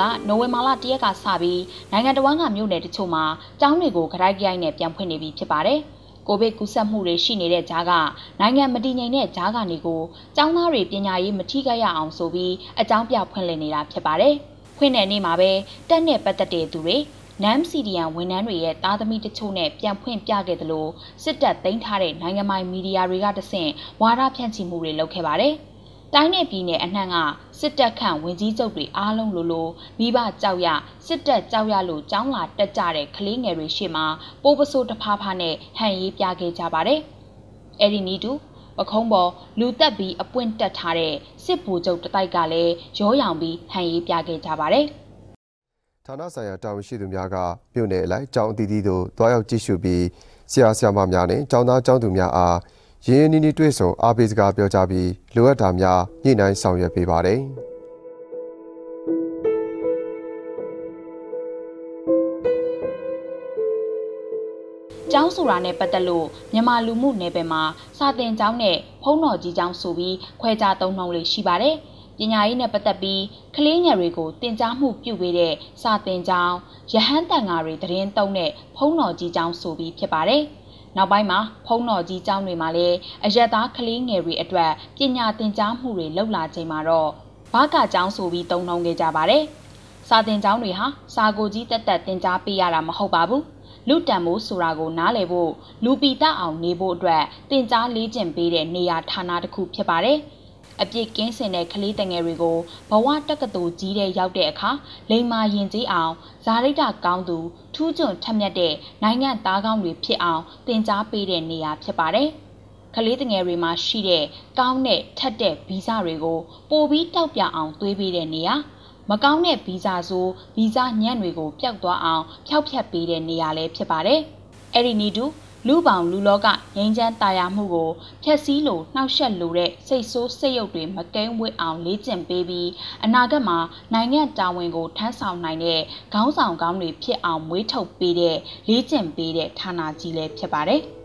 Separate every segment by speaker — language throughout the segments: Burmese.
Speaker 1: ကနိုဝင်ဘာလ၁ရက်ကစပြီးနိုင်ငံတော်ဝန်ကမြို့နယ်တချို့မှာကျောင်းတွေကိုကြိုက်ကြိုက်နဲ့ပြန်ဖွင့်နေပြီဖြစ်ပါတယ်။ကိုဗစ်ကူးစက်မှုတွေရှိနေတဲ့ကြားကနိုင်ငံမတည်ငြိမ်တဲ့ကြားကနေကိုကျောင်းသားတွေပညာရေးမထိခိုက်ရအောင်ဆိုပြီးအကြောင်းပြဖွင့်လှစ်နေတာဖြစ်ပါတယ်။ဖွင့်တဲ့နေ့မှာပဲတက်နဲ့ပတ်သက်တဲ့သူတွေနမ်စီဒီယန်ဝန်ထမ်းတွေရဲ့တာသမီတချို့နဲ့ပြန်ဖွင့်ပြခဲ့သလိုစစ်တပ်သိမ်းထားတဲ့နိုင်ငံပိုင်မီဒီယာတွေကတဆင့်ဝါဒဖြန့်ချိမှုတွေလုပ်ခဲ့ပါတယ်။ တိုင်းနယ်ပြည်နယ်အနှံ့ကစစ်တပ်ခန့်ဝင်ကြီးချုပ်တွေအားလုံးလိုလိုမိဘကြောက်ရစစ်တပ်ကြောက်ရလို့ကြောင်းလာတက်ကြတဲ့ကလေးငယ်တွေရှေ့မှာပိုးပစိုးတဖားဖားနဲ့ဟန်ရေးပြခဲ့ကြပါတယ်။အဲ့ဒီနီတူပခုံးပေါ်လူတက်ပြီးအပွင့်တက်ထားတဲ့စစ်ဗိုလ်ချုပ်တတိုက်ကလည်းရောရောင်ပြီးဟန်ရေးပြခဲ့ကြပါတယ်။
Speaker 2: ဌာနဆိုင်ရာတာဝန်ရှိသူများကမြို့နယ်အလိုက်ကျောင်းအသီးသီးသို့တွားရောက်ကြည့်ရှုပြီးဆရာဆရာမများနဲ့ကျောင်းသားကျောင်းသူများအား ရင်းရင်းနှီးနှီးတွေ့ဆုံအားပေးစကားပြောကြပြီးလိုအပ်တာများညှိနှိုင်းဆောင်ရွက်ပေးပါတယ်။
Speaker 1: ကျောင်းဆိုတာနဲ့ပတ်သက်လို့မြန်မာလူမှုနယ်ပယ်မှာစာသင်ကျောင်းနဲ့ဖုံးတော်ကြီးကျောင်းဆိုပြီးခွဲခြားသုံးနှုန်းလေးရှိပါတယ်။ပညာရေးနဲ့ပတ်သက်ပြီးကလေးငယ်တွေကိုတင် जा မှုပြုပေးတဲ့စာသင်ကျောင်းရဟန်းတန်ဃာတွေတရင်သုံးတဲ့ဖုံးတော်ကြီးကျောင်းဆိုပြီးဖြစ်ပါတယ်။ နောက်ပိုင်းမှာဖုံးတော်ကြီးကျောင်းတွေမှာလည်းအရက်သားကလေးငယ်တွေအတွက်ပညာသင်ကြားမှုတွေလုပ်လာချိန်မှာတော့ဘာကကျောင်းဆိုပြီးတုံ့နှုံခဲ့ကြပါတယ်။စာသင်ကျောင်းတွေဟာစာကိုကြီးတက်တက်သင်ကြားပေးရတာမဟုတ်ပါဘူး။လူတန်မိုးဆိုတာကိုနားလည်ဖို့လူပီတအောင်နေဖို့အတွက်သင်ကြားလေ့ကျင့်ပေးတဲ့နေရာဌာနတစ်ခုဖြစ်ပါတယ်။ အပြစ်ကင်းစင်တဲ့ကလေးတငယ်တွေကိုဘဝတက္ကသိုလ်ကြီးတဲ့ရောက်တဲ့အခါလိမ္မာရင်ကြီးအောင်ဇာရိတကောင်းသူ ထူးချွန်ထက်မြက်တဲ့နိုင်ငံသားကောင်းတွေဖြစ်အောင်သင်ကြားပေးတဲ့နေရာဖြစ်ပါတယ်။ကလေးတငယ်တွေမှာရှိတဲ့ကောင်းတဲ့ထက်တဲ့ဗီဇတွေကိုပိုပြီးတောက်ပြအောင်သွေးပေးတဲ့နေရာမကောင်းတဲ့ဗီဇဆိုဗီဇညံ့တွေကိုပျောက်သွားအောင်ဖျောက်ဖျက်ပေးတဲ့နေရာလည်းဖြစ်ပါတယ်။အဲ့ဒီနီတူ လူပောင်လူလောကငိမ့်ချမ်းတာယာမှုကိုဖျက်ဆီးလို့နှောက်ယှက်လိုတဲ့စိတ်ဆိုးစိတ်ရုပ်တွေမကင်းဝစ်အောင်လေ့ကျင့်ပေးပြီးအနာဂတ်မှာနိုင်ငံတာဝန်ကိုထမ်းဆောင်နိုင်တဲ့ခေါင်းဆောင်ကောင်းတွေဖြစ်အောင်မွေးထုတ်ပေးတဲ့လေ့ကျင့်ပေးတဲ့ဌာနကြီးလည်းဖြစ်ပါတယ်။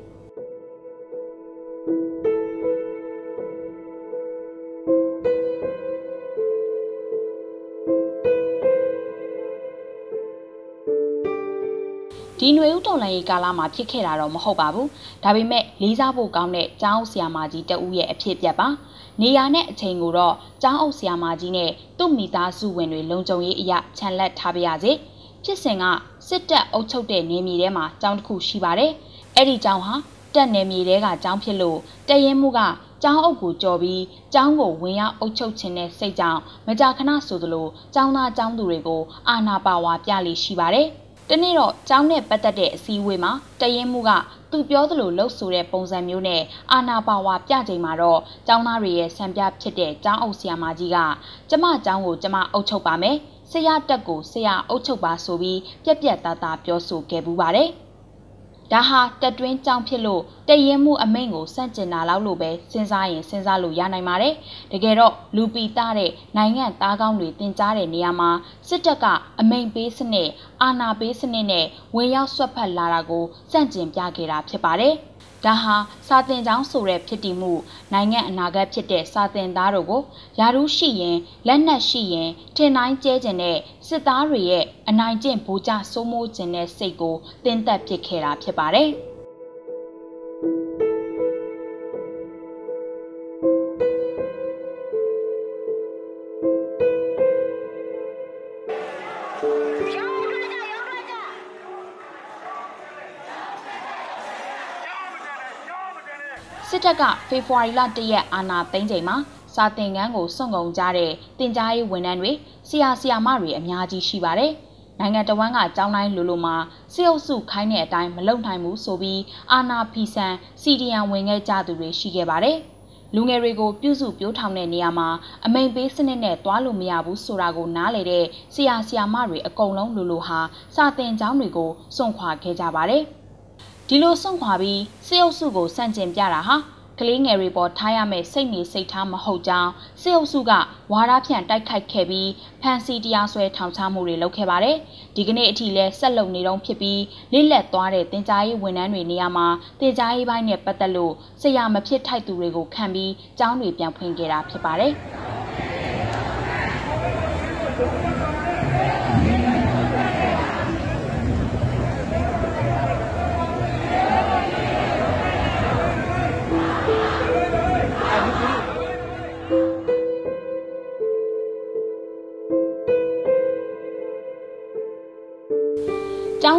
Speaker 1: ဒီຫນွေဥတော်လန်ရေးကာလမှာဖြစ်ခဲ့တာတော့မဟုတ်ပါဘူးဒါပေမဲ့လေးစားဖို့ကောင်းတဲ့ကျောင်းအုပ်ဆရာမကြီးတဦးရဲ့အဖြစ်ပြက်ပါနေရာနဲ့အချိန်ကိုတော့ကျောင်းအုပ်ဆရာမကြီးနဲ့သူ့မိသားစုဝင်တွေလုံခြုံရေးအရာခြံလက်ထားပါရစေဖြစ်စဉ်ကစစ်တပ်အုပ်ချုပ်တဲ့နေမြေထဲမှာကျောင်းတစ်ခုရှိပါတယ်အဲ့ဒီကျောင်းဟာတက်နယ်မြေတဲကကျောင်းဖြစ်လို့တရင်မှုကကျောင်းအုပ်ကိုကြော်ပြီးကျောင်းကိုဝင်ရောက်အုပ်ချုပ်ခြင်းနဲ့စိတ်ကြောင့်မကြာခဏဆိုသလိုကျောင်းသားကျောင်းသူတွေကိုအာဏာပါဝါပြလိရှိပါတယ်။ တနေ့တော့ကျောင်းနဲ့ပတ်သက်တဲ့အစည်းအဝေးမှာတရင်မှုကသူပြောသလိုလှုပ်ဆိုတဲ့ပုံစံမျိုးနဲ့အာနာပါဝါပြချိန်မှာတော့ကျောင်းသားတွေရဲ့ဆံပြဖြစ်တဲ့ကျောင်းအုပ်ဆရာမကြီးကကျမကျောင်းကိုကျမအုပ်ချုပ်ပါမယ်ဆရာတက်ကိုဆရာအုပ်ချုပ်ပါဆိုပြီးပြက်ပြက်သားသားပြောဆိုခဲ့ပူပါတယ်။ ဒါဟာတက်တွင်းကြောင်းဖြစ်လို့တရင်မှုအမိန့်ကိုစန့်ကျင်တာလောက်လို့ပဲစဉ်းစားရင်စဉ်းစားလို့ရနိုင်ပါတယ်။တကယ်တော့လူပီတာတဲ့နိုင်ငံသားကောင်းတွေတင်ကြားတဲ့နေရာမှာစစ်တပ်ကအမိန့်ပေးစနစ်အာဏာပေးစနစ်နဲ့ဝင်ရောက်ဆွတ်ဖက်လာတာကိုစန့်ကျင်ပြခဲ့တာဖြစ်ပါတယ်။ ဒါဟာစာတင်ကျောင်းဆိုတဲ့ဖြစ်တည်မှုနိုင်ငံအနာဂတ်ဖြစ်တဲ့စာတင်သားတို့ကိုယာရုရှိရင်လက်နက်ရှိရင်ထင်တိုင်းကျဲကျင်တဲ့စစ်သားတွေရဲ့အနိုင်ကျင့်ဗိုလ်ချစိုးမိုးခြင်းတဲ့စိတ်ကိုတင်းသက်ပစ်ခဲ့တာဖြစ်ပါတယ်။ တပ်ကဖေဖော်ဝါရီလ၁ရက်အာဏာသိမ်းချိန်မှာစာသင်ခန်းကိုစွန့်ကုန်ကြတဲ့တင် जा ရေးဝန်ထမ်းတွေဆရာဆရာမတွေအများကြီးရှိပါတယ်။နိုင်ငံတော်ဝန်ကကျောင်းတိုင်းလိုလိုမှာစစ်အုပ်စုခိုင်းတဲ့အတိုင်းမလုံနိုင်ဘူးဆိုပြီးအာဏာဖီဆန်စီဒီယံဝင်ခဲ့ကြသူတွေရှိခဲ့ပါတယ်။လူငယ်တွေကိုပြုစုပြောထောင်တဲ့နေရာမှာအမိန်ပေးစနစ်နဲ့တွားလို့မရဘူးဆိုတာကိုနားလေတဲ့ဆရာဆရာမတွေအကုန်လုံးလိုလိုဟာစာသင်ကျောင်းတွေကိုစွန့်ခွာခဲ့ကြပါတယ်။ဒီလိုစွန့်ခွာပြီးစစ်အုပ်စုကိုစန့်ကျင်ပြတာဟာ ကလေးငယ်တွေပေါ်ထားရမယ့်စိတ်နေစိတ်ထားမဟုတ်ကြောင်းစစ်အုပ်စုကဝါဒဖြန့်တိုက်ခိုက်ခဲ့ပြီးဖန်စီတရားစွဲထောင်ချမှုတွေလုပ်ခဲ့ပါတယ်။ဒီကနေ့အထိလည်းဆက်လုပ်နေတော့ဖြစ်ပြီးလစ်လက်သွားတဲ့တင် जा ရေးဝန်ထမ်းတွေနေရာမှာတင် जा ရေးပိုင်းနဲ့ပတ်သက်လို့ဆရာမဖြစ်ထိုက်သူတွေကိုခံပြီးကျောင်းတွေပြန်ဖွင့်ခဲ့တာဖြစ်ပါတယ်။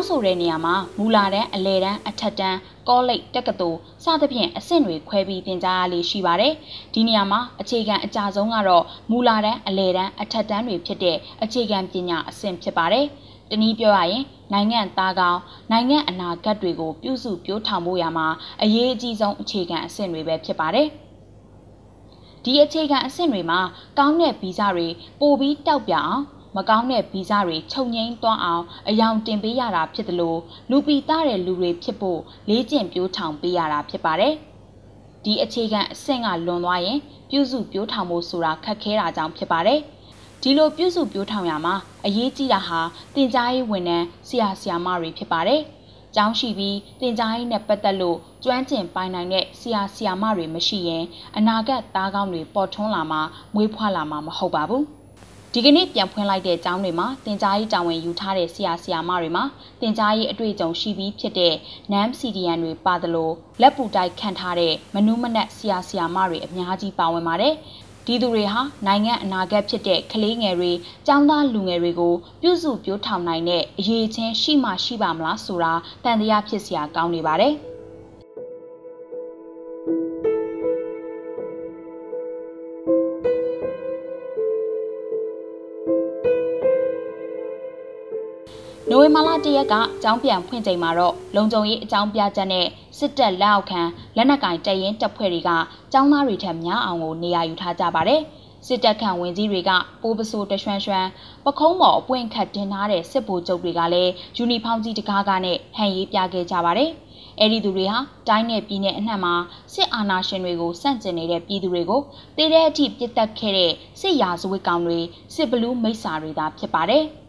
Speaker 1: ဆိုတဲ့နေရာမှာမူလာတန်းအလဲတန်းအထက်တန်းကောလိပ်တက္ကသိုလ်စသဖြင့်အဆင့်တွေခွဲပြီးသင်ကြားရလေရှိပါတယ်။ဒီနေရာမှာအခြေခံအကြဆုံးကတော့မူလာတန်းအလဲတန်းအထက်တန်းတွေဖြစ်တဲ့အခြေခံပညာအဆင့်ဖြစ်ပါတယ်။တနည်းပြောရရင်နိုင်ငံသားကောင်းနိုင်ငံအနာဂတ်တွေကိုပြုစုပြောထောင်ဖို့ရမှာအရေးအကြီးဆုံးအခြေခံအဆင့်တွေပဲဖြစ်ပါတယ်။ဒီအခြေခံအဆင့်တွေမှာကောင်းတဲ့ဗီဇတွေပိုပြီးတောက်ပြအောင် မကောင်းတဲ့ဗီဇတွေချုပ်ငိမ့်သွားအောင်အယောင်တင်ပေးရတာဖြစ်တယ်လို့လူပီသားတဲ့လူတွေဖြစ်ဖို့လေးကျင့်ပြိုးထောင်ပေးရတာဖြစ်ပါတယ်။ဒီအခြေခံအဆင့်ကလွန်သွားရင်ပြုစုပြိုးထောင်ဖို့ဆိုတာခက်ခဲတာကြောင့်ဖြစ်ပါတယ်။ဒီလိုပြုစုပြိုးထောင်ရမှာအရေးကြီးတာဟာတင်ကြားရေးဝန်ထမ်းဆရာဆရာမတွေဖြစ်ပါတယ်။ကျောင်းရှိပြီးတင်ကြားရေးနဲ့ပတ်သက်လို့ကျွမ်းကျင်ပိုင်နိုင်တဲ့ဆရာဆရာမတွေမရှိရင်အနာဂတ်သားကောင်းတွေပေါ်ထွန်းလာမှာမွေးဖွားလာမှာမဟုတ်ပါဘူး။ ဒီကနေ့ပြန်ဖွင့်လိုက်တဲ့ကျောင်းတွေမှာတင် जा ရေးတာဝန်ယူထားတဲ့ဆရာဆရာမတွေမှာတင် जा ရေးအတွေ့အကြုံရှိပြီးဖြစ်တဲ့ NAM CDN တွေပါသလိုလက်ပူတိုက်ခံထားတဲ့မနူးမနက်ဆရာဆရာမတွေအများကြီးပါဝင်ပါတယ်ဒီသူတွေဟာနိုင်ငံအနာဂတ်ဖြစ်တဲ့ကလေးငယ်တွေ၊ကျောင်းသားလူငယ်တွေကိုပြုစုပြောထောင်နိုင်တဲ့အရေးချင်းရှိမှရှိပါမလားဆိုတာတန်တရားဖြစ်စရာကောင်းနေပါတယ်။ ဝင်ဘာလ၁ရက်ကကျောင်းပြန်ဖွင့်ချိန်မှာတော့လုံခြုံရေးအကြောင်းပြချက်နဲ့စစ်တပ်လက်အောက်ခံလက်နက်ကင်တပ်ရင်းတပ်ဖွဲ့တွေကကျောင်းသားတွေထက်များအောင်ကိုနေရာယူထားကြပါတယ်။စစ်တပ်ခံဝင်ကြီးတွေကပိုးပစိုးတရွှန်းရွှန်းပခုံးပေါ်အပွင့်ခတ်တင်ထားတဲ့စစ်ဗိုလ်ချုပ်တွေကလည်းယူနီဖောင်းကြီးတကားကားနဲ့ဟန်ရေးပြခဲ့ကြပါတယ်။အဲ့ဒီသူတွေဟာတိုင်းနယ်ပြည်နယ်အနှံ့မှာစစ်အာဏာရှင်တွေကိုစန့်ကျင်နေတဲ့ပြည်သူတွေကိုတည်တဲ့အထိပြစ်တက်ခဲ့တဲ့စစ်ရာဇဝတ်ကောင်တွေစစ်ဘလူးမိစ္ဆာတွေသာဖြစ်ပါတယ်။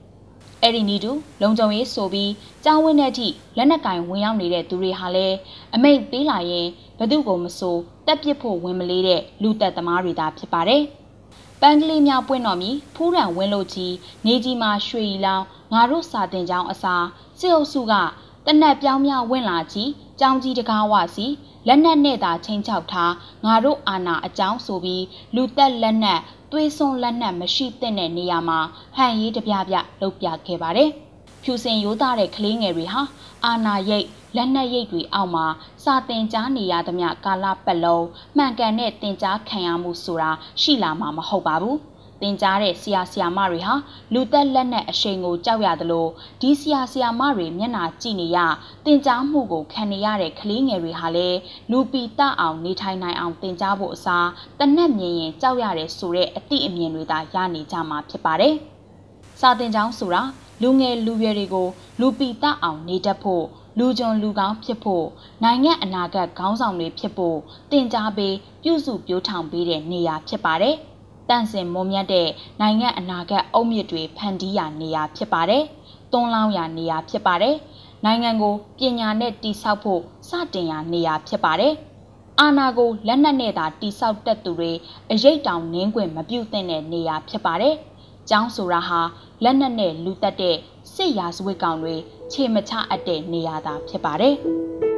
Speaker 1: အဲ့ဒီနီတူလုံခြုံရေးဆိုပြီးကြောင်းဝင်းတဲ့အထိလက်နက်ကင်ဝင်ရောက်နေတဲ့သူတွေဟာလည်းအမိတ်ပေးလာရင်ဘသူကိုမဆိုတက်ပစ်ဖို့ဝင်မလေးတဲ့လူသက်သမားတွေသာဖြစ်ပါတယ်။ပန်းကလေးများပွင့်တော်မီဖူးရန်ဝင်းလို့ကြီးနေကြီးမှာရွှေရီလောင်ငါတို့စာတင်ကြောင်းအစာစစ်အုပ်စုကတနက်ပြောင်းများဝင်လာကြီးကြောင်းကြီးတကားဝစီလက်နက်နဲ့သာချင်းချောက်ထားငါတို့အာနာအကြောင်းဆိုပြီးလူသက်လက်နက် သွေးစွန်းလက်နက်မရှိတဲ့နေရာမှာဟန်ရေးတပြပြလှုပ်ပြခဲ့ပါတယ်။ဖြူစင်ရိုးသားတဲ့ကလေးငယ်တွေဟာအာနာရိတ်လက်နက်ရိတ်တွေအောက်မှာစာတင်ကြားနေရသမျှကာလပတ်လုံးမှန်ကန်တဲ့တင်ကြားခံရမှုဆိုတာရှိလာမှာမဟုတ်ပါဘူး။ သင်ကြားတဲ့ဆရာဆရာမတွေဟာလူသက်လက်နက်အရှိန်ကိုကြောက်ရသလိုဒီဆရာဆရာမတွေမျက်နာကြည့်နေရသင်ကြားမှုကိုခံနေရတဲ့ကလေးငယ်တွေဟာလည်းလူပီတအောင်နေထိုင်နိုင်အောင်သင်ကြားဖို့အစားတနက်မြင်ရင်ကြောက်ရတယ်ဆိုတဲ့အသည့်အမြင်တွေသာရနေကြမှာဖြစ်ပါတယ်။စာသင်ကျောင်းဆိုတာလူငယ်လူရွယ်တွေကိုလူပီတအောင်နေတတ်ဖို့လူကြုံလူကောင်းဖြစ်ဖို့နိုင်ငံအနာဂတ်ခေါင်းဆောင်တွေဖြစ်ဖို့တင် जा ပေးပြုစုပြောထောင်ပေးတဲ့နေရာဖြစ်ပါတယ်။ တန့်စင်မွန်မြတ်တဲ့နိုင်ငံအနာဂတ်အုတ်မြစ်တွေဖန်တီးရာနေရာဖြစ်ပါတယ်။တွန်းလောင်းရာနေရာဖြစ်ပါတယ်။နိုင်ငံကိုပညာနဲ့တိဆောက်ဖို့စတင်ရာနေရာဖြစ်ပါတယ်။အာနာကိုလက်နက်နဲ့သာတိဆောက်တတ်သူတွေအရေးတောင်နင်းခွင့်မပြုသင့်တဲ့နေရာဖြစ်ပါတယ်။ကျောင်းဆိုတာဟာလက်နက်နဲ့လူတက်တဲ့စစ်ရာဇဝတ်ကောင်တွေခြေမချအပ်တဲ့နေရာသာဖြစ်ပါတယ်။